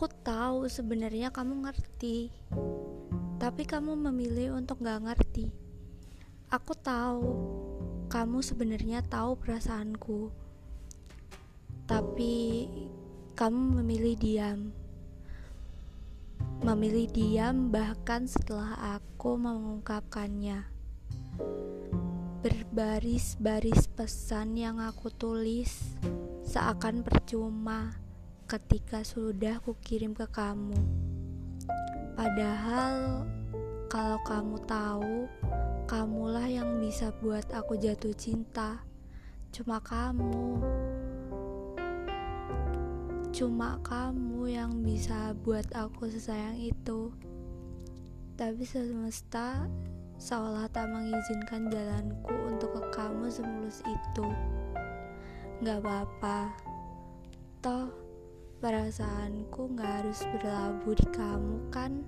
Aku tahu sebenarnya kamu ngerti, tapi kamu memilih untuk gak ngerti. Aku tahu kamu sebenarnya tahu perasaanku, tapi kamu memilih diam. Memilih diam bahkan setelah aku mengungkapkannya. Berbaris-baris pesan yang aku tulis seakan percuma ketika sudah kukirim ke kamu. Padahal kalau kamu tahu, kamulah yang bisa buat aku jatuh cinta. Cuma kamu. Cuma kamu yang bisa buat aku sesayang itu. Tapi semesta seolah tak mengizinkan jalanku untuk ke kamu semulus itu. Gak apa-apa. Toh, perasaanku gak harus berlabuh di kamu kan?